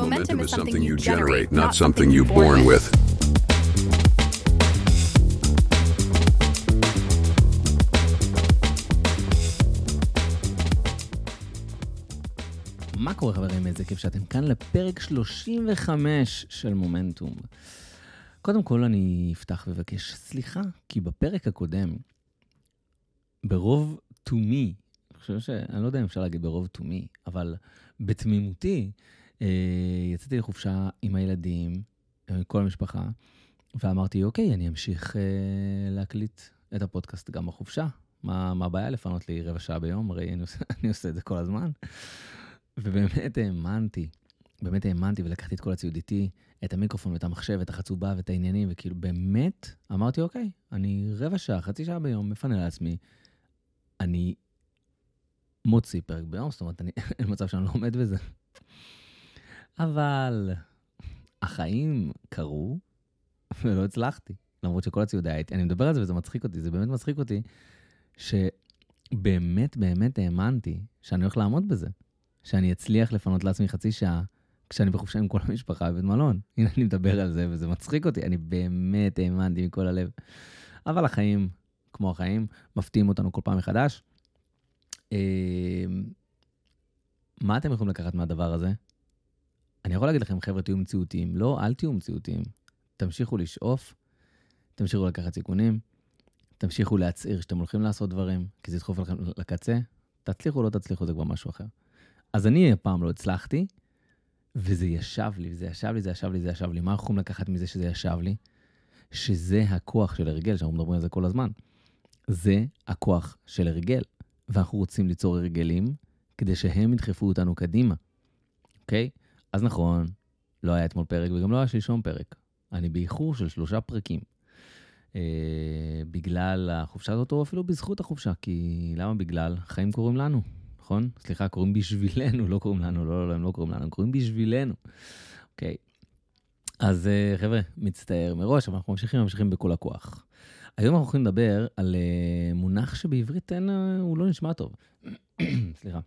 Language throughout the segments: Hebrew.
Momentum is something you generate, not something you're born with. מה קורה חברים? איזה כיף שאתם כאן לפרק 35 של מומנטום. קודם כל אני אפתח ואבקש סליחה, כי בפרק הקודם, ברוב תומי, אני חושב ש... אני לא יודע אם אפשר להגיד ברוב תומי, אבל בתמימותי, יצאתי לחופשה עם הילדים, עם כל המשפחה, ואמרתי, אוקיי, אני אמשיך אה, להקליט את הפודקאסט גם בחופשה. מה, מה הבעיה לפנות לי רבע שעה ביום? הרי אני עושה, אני עושה את זה כל הזמן. ובאמת האמנתי, באמת האמנתי ולקחתי את כל הציוד איתי, את המיקרופון ואת המחשב, את החצובה ואת העניינים, וכאילו באמת אמרתי, אוקיי, אני רבע שעה, חצי שעה ביום מפנה לעצמי, אני מוציא פרק ביום, זאת אומרת, אני, אין מצב שאני לא עומד בזה. אבל החיים קרו ולא הצלחתי, למרות שכל הציוד היה איתי. אני מדבר על זה וזה מצחיק אותי, זה באמת מצחיק אותי, שבאמת באמת האמנתי שאני הולך לעמוד בזה. שאני אצליח לפנות לעצמי חצי שעה כשאני בחופשה עם כל המשפחה בבית מלון. הנה, אני מדבר על זה וזה מצחיק אותי, אני באמת האמנתי מכל הלב. אבל החיים, כמו החיים, מפתיעים אותנו כל פעם מחדש. אה, מה אתם יכולים לקחת מהדבר הזה? אני יכול להגיד לכם, חבר'ה, תהיו מציאותיים. לא, אל תהיו מציאותיים. תמשיכו לשאוף, תמשיכו לקחת סיכונים, תמשיכו להצהיר שאתם הולכים לעשות דברים, כי זה ידחוף לכם לקצה. תצליחו לא תצליחו, זה כבר משהו אחר. אז אני הפעם לא הצלחתי, וזה ישב לי, וזה ישב לי, זה ישב לי, זה ישב לי. מה אנחנו יכולים לקחת מזה שזה ישב לי? שזה הכוח של הרגל, שאנחנו מדברים על זה כל הזמן. זה הכוח של הרגל, ואנחנו רוצים ליצור הרגלים כדי שהם ידחפו אותנו קדימה, אוקיי? אז נכון, לא היה אתמול פרק וגם לא היה שלשום פרק. אני באיחור של שלושה פרקים. אה, בגלל החופשה הזאת, או אפילו בזכות החופשה, כי למה בגלל? חיים קורים לנו. נכון? סליחה, קוראים בשבילנו, לא קוראים לנו, לא, לא, לא, הם לא קוראים לנו, הם קוראים בשבילנו. אוקיי. אז אה, חבר'ה, מצטער מראש, אבל אנחנו ממשיכים, ממשיכים בכל הכוח. היום אנחנו הולכים לדבר על uh, מונח שבעברית אין, uh, הוא לא נשמע טוב. סליחה.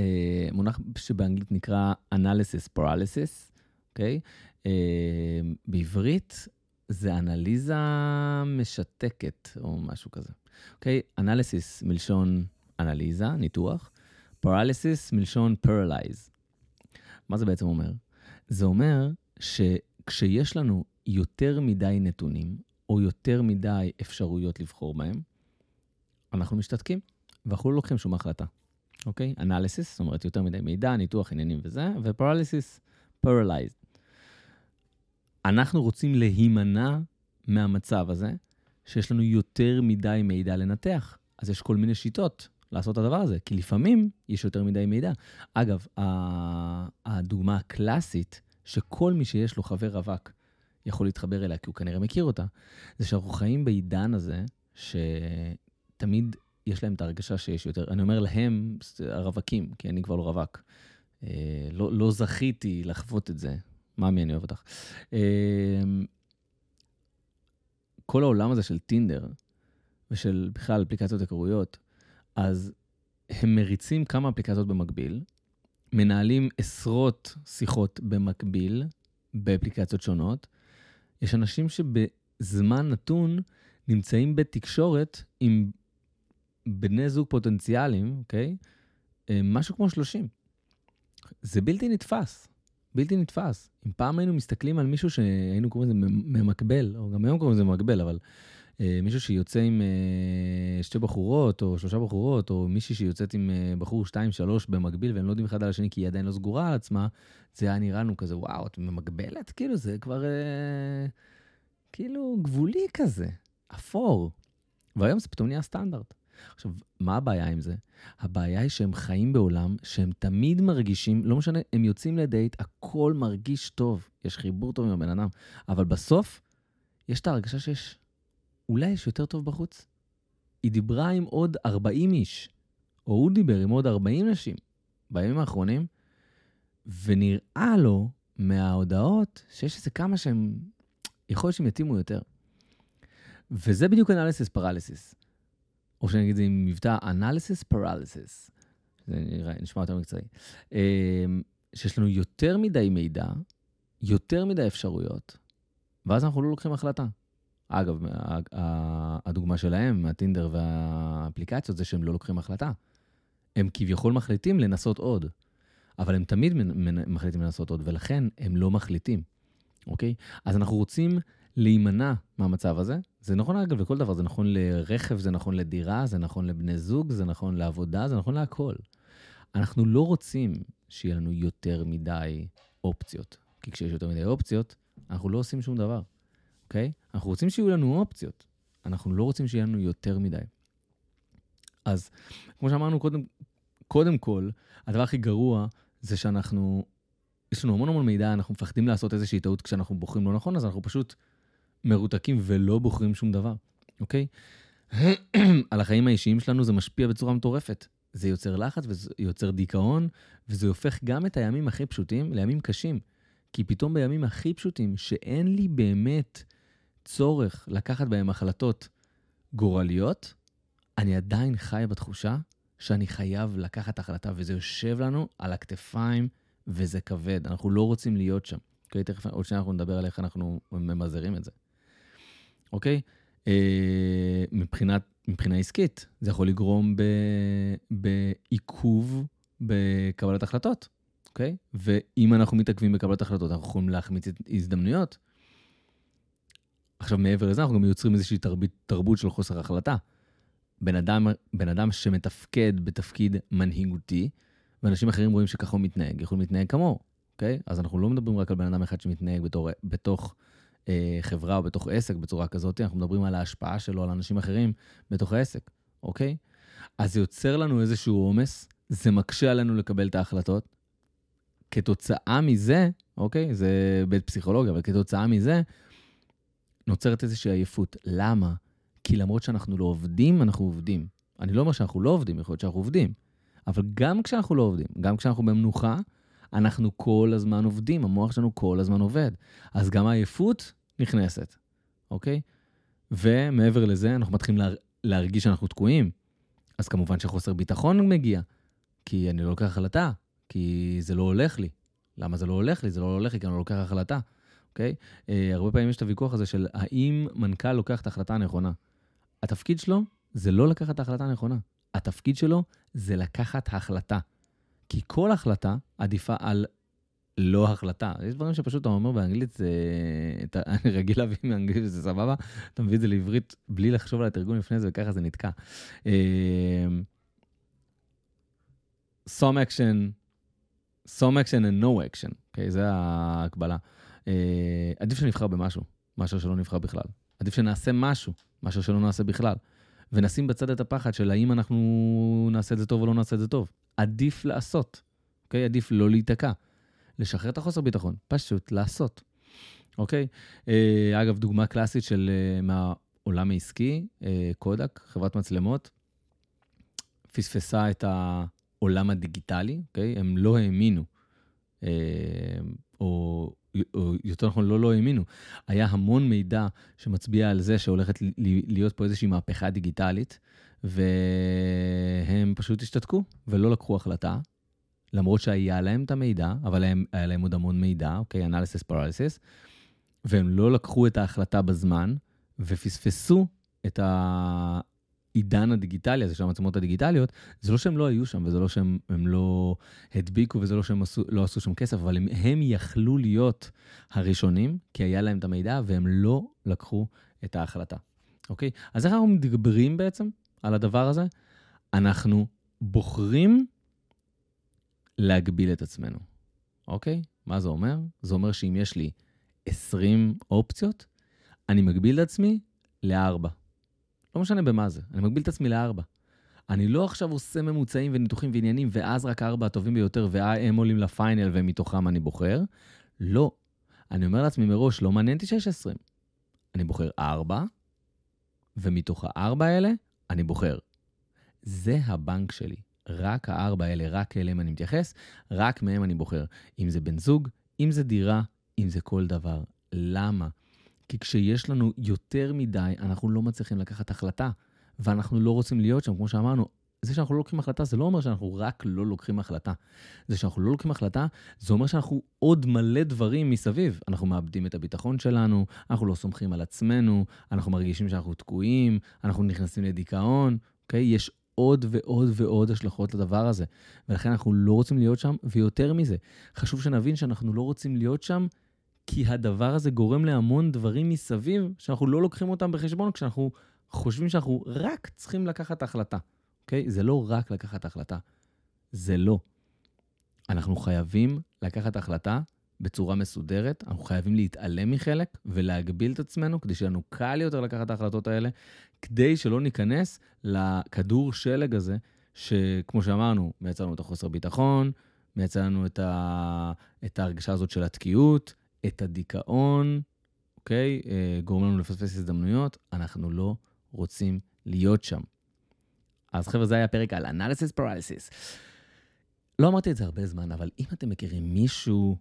Uh, מונח שבאנגלית נקרא analysis paralysis, אוקיי? Uh, בעברית זה אנליזה משתקת או משהו כזה. אוקיי? Analysis מלשון אנליזה, ניתוח, paralysis מלשון paralyze. מה זה בעצם אומר? זה אומר שכשיש לנו יותר מדי נתונים, או יותר מדי אפשרויות לבחור בהם, אנחנו משתתקים, ואנחנו לא לוקחים שום החלטה, אוקיי? analysis, זאת אומרת יותר מדי מידע, ניתוח עניינים וזה, ו paralysis, paralyze. אנחנו רוצים להימנע מהמצב הזה, שיש לנו יותר מדי מידע לנתח. אז יש כל מיני שיטות לעשות את הדבר הזה, כי לפעמים יש יותר מדי מידע. אגב, הדוגמה הקלאסית, שכל מי שיש לו חבר רווק יכול להתחבר אליה, כי הוא כנראה מכיר אותה, זה שאנחנו חיים בעידן הזה, שתמיד יש להם את ההרגשה שיש יותר, אני אומר להם, הרווקים, כי אני כבר לא רווק. אה, לא, לא זכיתי לחוות את זה. מאמי, אני אוהב אותך. אה, כל העולם הזה של טינדר, ושל בכלל אפליקציות היכרויות, אז הם מריצים כמה אפליקציות במקביל, מנהלים עשרות שיחות במקביל באפליקציות שונות. יש אנשים שבזמן נתון נמצאים בתקשורת עם בני זוג פוטנציאליים, אוקיי? אה, משהו כמו 30. זה בלתי נתפס, בלתי נתפס. אם פעם היינו מסתכלים על מישהו שהיינו קוראים לזה ממקבל, או גם היום קוראים לזה ממקבל, אבל אה, מישהו שיוצא עם אה, שתי בחורות, או שלושה בחורות, או מישהי שיוצאת עם אה, בחור שתיים, שלוש במקביל, והם לא יודעים אחד על השני כי היא עדיין לא סגורה על עצמה, זה היה נראה לנו כזה, וואו, את ממקבלת? כאילו, זה כבר אה, כאילו גבולי כזה, אפור. והיום זה פתאום נהיה סטנדרט. עכשיו, מה הבעיה עם זה? הבעיה היא שהם חיים בעולם שהם תמיד מרגישים, לא משנה, הם יוצאים לדייט, הכל מרגיש טוב, יש חיבור טוב עם הבן אדם, אבל בסוף, יש את ההרגשה שיש אולי יש יותר טוב בחוץ? היא דיברה עם עוד 40 איש, או הוא דיבר עם עוד 40 נשים בימים האחרונים, ונראה לו מההודעות שיש איזה כמה שהם, יכול להיות שהם יתאימו יותר. וזה בדיוק אנליסיס פרליסיס. או את זה עם מבטא אנליסיס פרליסיס. זה נראה, נשמע יותר מקצועי. אמ, שיש לנו יותר מדי מידע, יותר מדי אפשרויות, ואז אנחנו לא לוקחים החלטה. אגב, הדוגמה שלהם, מהטינדר והאפליקציות, זה שהם לא לוקחים החלטה. הם כביכול מחליטים לנסות עוד, אבל הם תמיד מחליטים לנסות עוד, ולכן הם לא מחליטים, אוקיי? אז אנחנו רוצים להימנע מהמצב הזה. זה נכון, אגב, לכל דבר, זה נכון לרכב, זה נכון לדירה, זה נכון לבני זוג, זה נכון לעבודה, זה נכון להכל. אנחנו לא רוצים שיהיה לנו יותר מדי אופציות, כי כשיש יותר מדי אופציות, אנחנו לא עושים שום דבר, אוקיי? אנחנו רוצים שיהיו לנו אופציות, אנחנו לא רוצים שיהיה לנו יותר מדי. אז כמו שאמרנו קודם, קודם כל, הדבר הכי גרוע זה שאנחנו, יש לנו המון המון מידע, אנחנו מפחדים לעשות איזושהי טעות כשאנחנו בוחרים לא נכון, אז אנחנו פשוט מרותקים ולא בוחרים שום דבר, אוקיי? על החיים האישיים שלנו זה משפיע בצורה מטורפת. זה יוצר לחץ וזה יוצר דיכאון, וזה הופך גם את הימים הכי פשוטים לימים קשים. כי פתאום בימים הכי פשוטים, שאין לי באמת צורך לקחת בהם החלטות גורליות, אני עדיין חי בתחושה שאני חייב לקחת החלטה, וזה יושב לנו על הכתפיים, וזה כבד. אנחנו לא רוצים להיות שם. אוקיי, תכף, עוד שניה אנחנו נדבר על איך אנחנו ממזערים את זה. אוקיי? אה, מבחינת, מבחינה עסקית, זה יכול לגרום ב, בעיכוב בקבלת החלטות, אוקיי? ואם אנחנו מתעכבים בקבלת החלטות, אנחנו יכולים להחמיץ הזדמנויות. עכשיו, מעבר לזה, אנחנו גם יוצרים איזושהי תרבית, תרבות של חוסר החלטה. בן אדם, בן אדם שמתפקד בתפקיד מנהיגותי, ואנשים אחרים רואים שככה הוא מתנהג, יכולים להתנהג כמוהו, אוקיי? אז אנחנו לא מדברים רק על בן אדם אחד שמתנהג בתור, בתוך אה, חברה או בתוך עסק בצורה כזאת, אנחנו מדברים על ההשפעה שלו על אנשים אחרים בתוך העסק, אוקיי? אז זה יוצר לנו איזשהו עומס, זה מקשה עלינו לקבל את ההחלטות. כתוצאה מזה, אוקיי? זה בית פסיכולוגיה, אבל כתוצאה מזה, נוצרת איזושהי עייפות. למה? כי למרות שאנחנו לא עובדים, אנחנו עובדים. אני לא אומר שאנחנו לא עובדים, יכול להיות שאנחנו עובדים. אבל גם כשאנחנו לא עובדים, גם כשאנחנו במנוחה, אנחנו כל הזמן עובדים, המוח שלנו כל הזמן עובד. אז גם העייפות נכנסת, אוקיי? ומעבר לזה, אנחנו מתחילים לה, להרגיש שאנחנו תקועים. אז כמובן שחוסר ביטחון מגיע, כי אני לא לוקח החלטה, כי זה לא הולך לי. למה זה לא הולך לי? זה לא הולך לי כי אני לא לוקח החלטה, אוקיי? אה, הרבה פעמים יש את הוויכוח הזה של האם מנכ"ל לוקח את ההחלטה הנכונה. התפקיד שלו זה לא לקחת את ההחלטה הנכונה. התפקיד שלו זה לקחת החלטה. כי כל החלטה עדיפה על לא החלטה. יש דברים שפשוט אתה אומר באנגלית, זה... אתה, אני רגיל להביא מאנגלית וזה סבבה, אתה מביא את זה לעברית בלי לחשוב על התרגום לפני זה, וככה זה נתקע. אמ, some action, some action and no action, okay, אוקיי? זה ההקבלה. Uh, עדיף שנבחר במשהו, מאשר שלא נבחר בכלל. עדיף שנעשה משהו, מאשר שלא נעשה בכלל. ונשים בצד את הפחד של האם אנחנו נעשה את זה טוב או לא נעשה את זה טוב. עדיף לעשות, אוקיי? עדיף לא להיתקע. לשחרר את החוסר ביטחון, פשוט לעשות, אוקיי? אה, אגב, דוגמה קלאסית של אה, מהעולם העסקי, אה, קודק, חברת מצלמות, פספסה את העולם הדיגיטלי, אוקיי? הם לא האמינו, אה, או, או יותר נכון, לא לא האמינו. היה המון מידע שמצביע על זה שהולכת להיות פה איזושהי מהפכה דיגיטלית, והם פשוט השתתקו ולא לקחו החלטה, למרות שהיה להם את המידע, אבל הם, היה להם עוד המון מידע, אוקיי, אנליסיס פרליסיס, והם לא לקחו את ההחלטה בזמן, ופספסו את העידן הדיגיטלי הזה של המצלמות הדיגיטליות, זה לא שהם לא היו שם, וזה לא שהם לא הדביקו, וזה לא שהם עשו, לא עשו שם כסף, אבל הם, הם יכלו להיות הראשונים, כי היה להם את המידע, והם לא לקחו את ההחלטה, אוקיי? אז איך אנחנו מתגברים בעצם על הדבר הזה? אנחנו בוחרים להגביל את עצמנו, אוקיי? מה זה אומר? זה אומר שאם יש לי 20 אופציות, אני מגביל את עצמי לארבע. לא משנה במה זה, אני מגביל את עצמי לארבע. אני לא עכשיו עושה ממוצעים וניתוחים ועניינים, ואז רק הארבע הטובים ביותר, והם עולים לפיינל ומתוכם אני בוחר. לא. אני אומר לעצמי מראש, לא מעניין אותי שיש 20. אני בוחר ארבע, ומתוך הארבע האלה, אני בוחר. זה הבנק שלי. רק הארבע האלה, רק אליהם אני מתייחס, רק מהם אני בוחר. אם זה בן זוג, אם זה דירה, אם זה כל דבר. למה? כי כשיש לנו יותר מדי, אנחנו לא מצליחים לקחת החלטה, ואנחנו לא רוצים להיות שם, כמו שאמרנו, זה שאנחנו לא לוקחים החלטה, זה לא אומר שאנחנו רק לא לוקחים החלטה. זה שאנחנו לא לוקחים החלטה, זה אומר שאנחנו עוד מלא דברים מסביב. אנחנו מאבדים את הביטחון שלנו, אנחנו לא סומכים על עצמנו, אנחנו מרגישים שאנחנו תקועים, אנחנו נכנסים לדיכאון, אוקיי? יש עוד ועוד ועוד השלכות לדבר הזה. ולכן אנחנו לא רוצים להיות שם, ויותר מזה, חשוב שנבין שאנחנו לא רוצים להיות שם כי הדבר הזה גורם להמון דברים מסביב שאנחנו לא לוקחים אותם בחשבון כשאנחנו חושבים שאנחנו רק צריכים לקחת החלטה, אוקיי? זה לא רק לקחת החלטה, זה לא. אנחנו חייבים לקחת החלטה בצורה מסודרת, אנחנו חייבים להתעלם מחלק ולהגביל את עצמנו כדי שיהיה לנו קל יותר לקחת את ההחלטות האלה, כדי שלא ניכנס לכדור שלג הזה, שכמו שאמרנו, מייצר לנו את החוסר ביטחון, מייצר לנו את, ה... את ההרגשה הזאת של התקיעות, את הדיכאון, אוקיי? אה, גורם לנו לפספס הזדמנויות, אנחנו לא רוצים להיות שם. אז חבר'ה, זה היה פרק על Analysis Paralysis. לא אמרתי את זה הרבה זמן, אבל אם אתם מכירים מישהו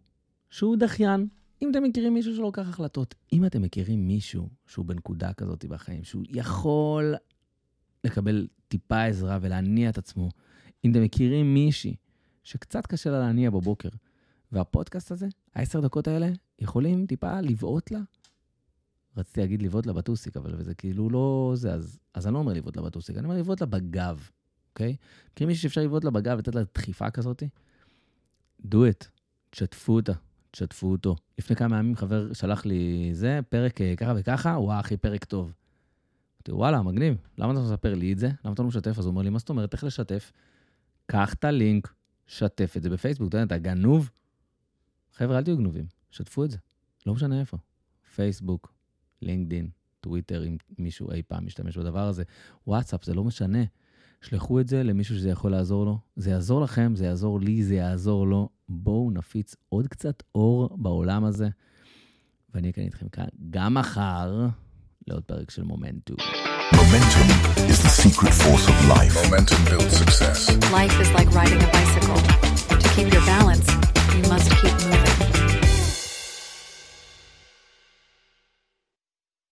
שהוא דחיין, אם אתם מכירים מישהו שלא לוקח החלטות, אם אתם מכירים מישהו שהוא בנקודה כזאת בחיים, שהוא יכול לקבל טיפה עזרה ולהניע את עצמו, אם אתם מכירים מישהי שקצת קשה לה להניע בבוקר, והפודקאסט הזה, העשר דקות האלה, יכולים טיפה לבעוט לה. רציתי להגיד לבעוט לה בטוסיק, אבל זה כאילו לא זה, אז, אז אני לא אומר לבעוט לה בטוסיק, אני אומר לבעוט לה בגב, אוקיי? מכירים מישהו שאפשר לבעוט לה בגב ולתת לה דחיפה כזאת? do it, תשתפו אותה, תשתפו אותו. לפני כמה ימים חבר שלח לי זה, פרק אה, ככה וככה, וואו, אחי, פרק טוב. אמרתי, וואלה, מגניב, למה אתה מספר לי את זה? למה אתה לא משתף? אז הוא אומר לי, מה זאת אומרת, איך לשתף? קח את הלינק, שתף את זה בפייסבוק, אתה יודע, אתה גנוב, חבר'ה, אל תהיו גנובים, שתפו את זה. לא משנה איפה. פייסבוק, לינקדין, טוויטר, אם מישהו אי פעם משתמש בדבר הזה, וואטסאפ, זה לא משנה. שלחו את זה למישהו שזה יכול לעזור לו. זה יעזור לכם, זה יעזור לי, זה יעזור לו. בואו נפיץ עוד קצת אור בעולם הזה. ואני אהיה כאן איתכם כאן גם מחר לעוד פרק של מומנטו. Momentum is the secret force of life. Momentum builds success. Life is like riding a bicycle. To keep your balance,